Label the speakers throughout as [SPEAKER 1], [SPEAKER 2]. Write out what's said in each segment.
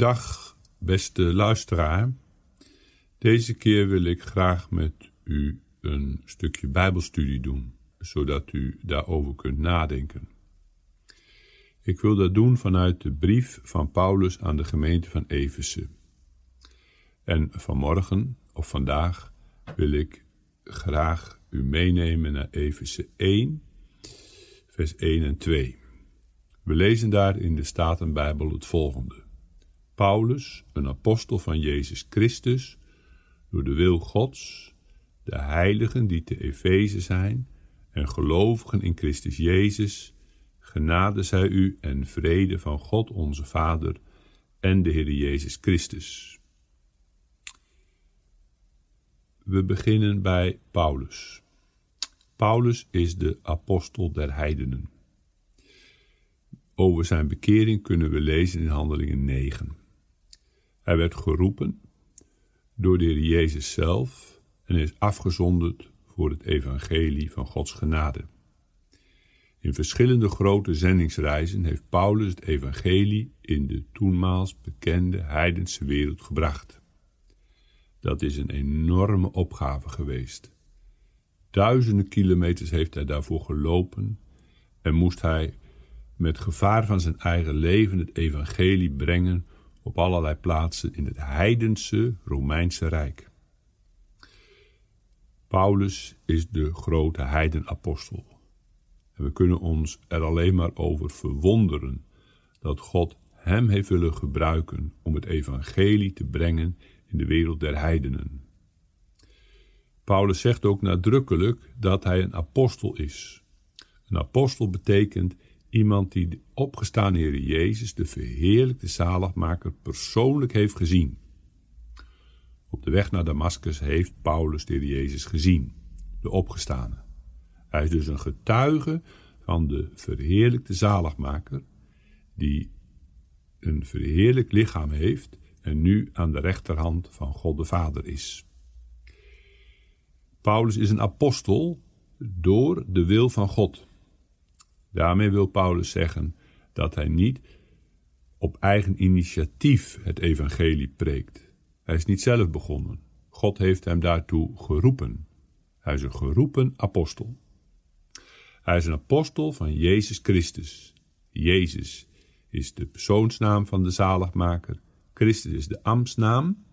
[SPEAKER 1] Dag, beste luisteraar. Deze keer wil ik graag met u een stukje Bijbelstudie doen, zodat u daarover kunt nadenken. Ik wil dat doen vanuit de brief van Paulus aan de gemeente van Efeze. En vanmorgen of vandaag wil ik graag u meenemen naar Efeze 1, vers 1 en 2. We lezen daar in de Statenbijbel het volgende. Paulus, een apostel van Jezus Christus, door de wil Gods, de heiligen die te Efeze zijn en gelovigen in Christus Jezus, genade zij u en vrede van God onze Vader en de Heer Jezus Christus. We beginnen bij Paulus. Paulus is de apostel der heidenen. Over zijn bekering kunnen we lezen in Handelingen 9. Hij werd geroepen door de Heer Jezus zelf en is afgezonderd voor het evangelie van Gods genade. In verschillende grote zendingsreizen heeft Paulus het evangelie in de toenmaals bekende heidense wereld gebracht. Dat is een enorme opgave geweest. Duizenden kilometers heeft hij daarvoor gelopen en moest hij met gevaar van zijn eigen leven het evangelie brengen op allerlei plaatsen in het heidense Romeinse Rijk. Paulus is de grote heidenapostel. En we kunnen ons er alleen maar over verwonderen dat God hem heeft willen gebruiken om het evangelie te brengen in de wereld der heidenen. Paulus zegt ook nadrukkelijk dat hij een apostel is. Een apostel betekent Iemand die de opgestaan Heer Jezus, de verheerlijkte zaligmaker, persoonlijk heeft gezien. Op de weg naar Damascus heeft Paulus de Heer Jezus gezien, de opgestane. Hij is dus een getuige van de verheerlijkte zaligmaker, die een verheerlijk lichaam heeft en nu aan de rechterhand van God de Vader is. Paulus is een apostel door de wil van God. Daarmee wil Paulus zeggen dat hij niet op eigen initiatief het evangelie preekt. Hij is niet zelf begonnen. God heeft hem daartoe geroepen. Hij is een geroepen apostel. Hij is een apostel van Jezus Christus. Jezus is de persoonsnaam van de zaligmaker. Christus is de ambtsnaam.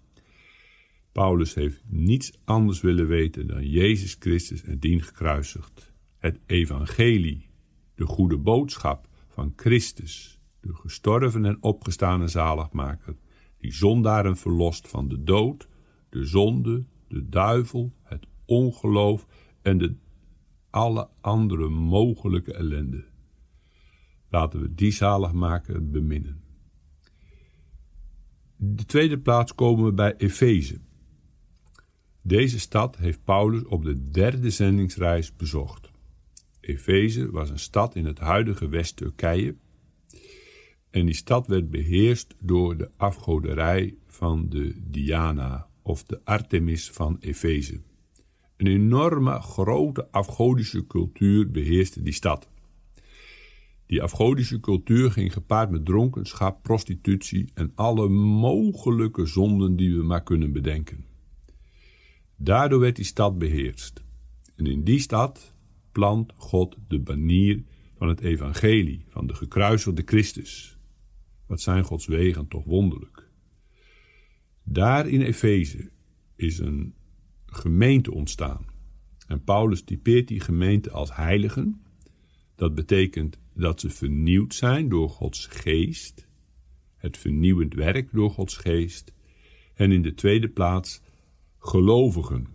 [SPEAKER 1] Paulus heeft niets anders willen weten dan Jezus Christus en dien gekruisigd. Het evangelie de goede boodschap van Christus, de gestorven en opgestane zaligmaker, die zondaren verlost van de dood, de zonde, de duivel, het ongeloof en de alle andere mogelijke ellende. Laten we die zaligmaker beminnen. De tweede plaats komen we bij Efeze. Deze stad heeft Paulus op de derde zendingsreis bezocht. Efeze was een stad in het huidige West-Turkije. En die stad werd beheerst door de afgoderij van de Diana of de Artemis van Efeze. Een enorme grote afgodische cultuur beheerste die stad. Die afgodische cultuur ging gepaard met dronkenschap, prostitutie en alle mogelijke zonden die we maar kunnen bedenken. Daardoor werd die stad beheerst. En in die stad plant God de banier van het evangelie, van de gekruisigde Christus. Wat zijn Gods wegen toch wonderlijk. Daar in Efeze is een gemeente ontstaan. En Paulus typeert die gemeente als heiligen. Dat betekent dat ze vernieuwd zijn door Gods geest. Het vernieuwend werk door Gods geest. En in de tweede plaats gelovigen.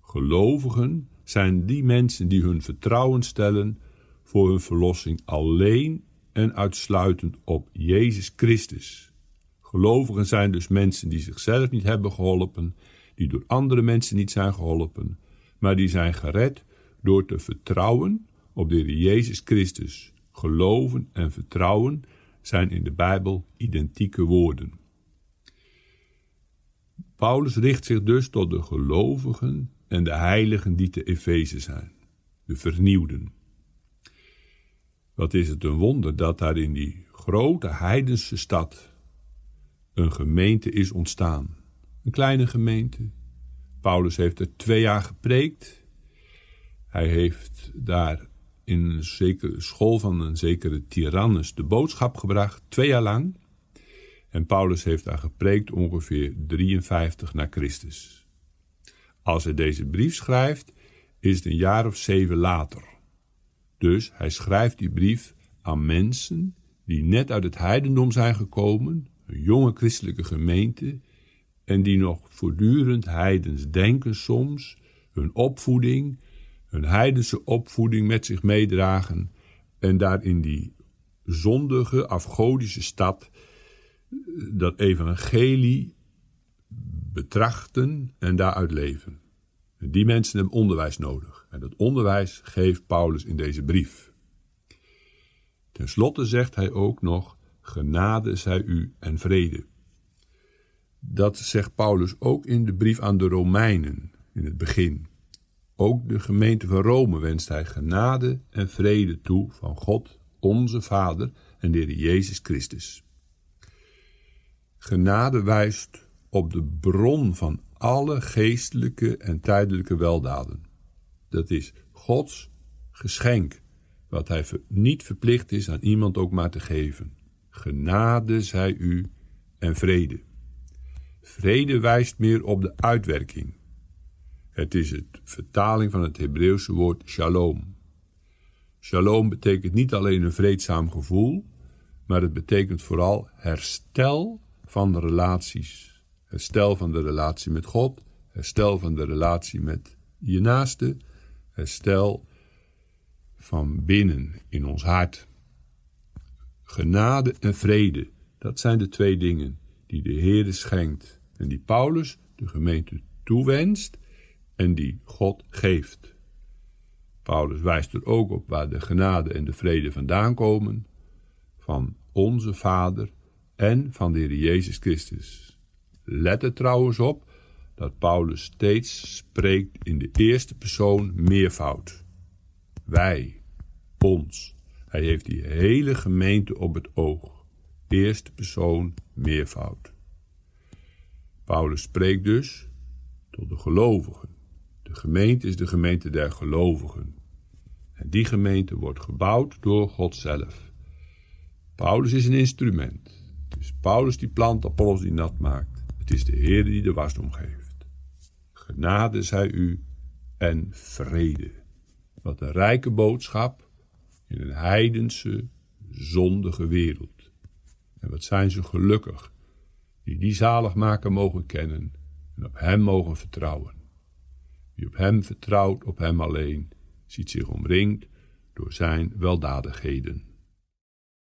[SPEAKER 1] Gelovigen zijn die mensen die hun vertrouwen stellen voor hun verlossing alleen en uitsluitend op Jezus Christus. Gelovigen zijn dus mensen die zichzelf niet hebben geholpen, die door andere mensen niet zijn geholpen, maar die zijn gered door te vertrouwen op de Heer Jezus Christus. Geloven en vertrouwen zijn in de Bijbel identieke woorden. Paulus richt zich dus tot de gelovigen en de heiligen die te Efeze zijn, de vernieuwden. Wat is het een wonder dat daar in die grote heidense stad een gemeente is ontstaan. Een kleine gemeente. Paulus heeft er twee jaar gepreekt. Hij heeft daar in een zekere school van een zekere Tyrannus de boodschap gebracht, twee jaar lang. En Paulus heeft daar gepreekt ongeveer 53 na Christus. Als hij deze brief schrijft, is het een jaar of zeven later. Dus hij schrijft die brief aan mensen die net uit het heidendom zijn gekomen, een jonge christelijke gemeente, en die nog voortdurend heidens denken soms, hun opvoeding, hun heidense opvoeding met zich meedragen en daar in die zondige, afgodische stad dat evangelie betrachten en daaruit leven. Die mensen hebben onderwijs nodig. En dat onderwijs geeft Paulus in deze brief. Ten slotte zegt hij ook nog: Genade zij u en vrede. Dat zegt Paulus ook in de brief aan de Romeinen in het begin. Ook de gemeente van Rome wenst hij genade en vrede toe van God, onze Vader en de Heer Jezus Christus. Genade wijst op de bron van alle geestelijke en tijdelijke weldaden. Dat is Gods geschenk, wat Hij niet verplicht is aan iemand ook maar te geven. Genade zij u en vrede. Vrede wijst meer op de uitwerking. Het is het vertaling van het Hebreeuwse woord shalom. Shalom betekent niet alleen een vreedzaam gevoel, maar het betekent vooral herstel van relaties. Herstel van de relatie met God, herstel van de relatie met je naaste, herstel van binnen in ons hart. Genade en vrede, dat zijn de twee dingen die de Heer schenkt en die Paulus de gemeente toewenst en die God geeft. Paulus wijst er ook op waar de genade en de vrede vandaan komen, van onze Vader en van de Heer Jezus Christus. Let er trouwens op dat Paulus steeds spreekt in de eerste persoon meervoud. Wij, ons. Hij heeft die hele gemeente op het oog. Eerste persoon meervoud. Paulus spreekt dus tot de gelovigen. De gemeente is de gemeente der gelovigen. En die gemeente wordt gebouwd door God zelf. Paulus is een instrument. Dus Paulus die plant, Apollos die nat maakt. Het is de Heer die de wasdom geeft. Genade zij u en vrede. Wat een rijke boodschap in een heidense, zondige wereld. En wat zijn ze gelukkig, die die zaligmaker mogen kennen en op hem mogen vertrouwen. Wie op hem vertrouwt, op hem alleen, ziet zich omringd door zijn weldadigheden.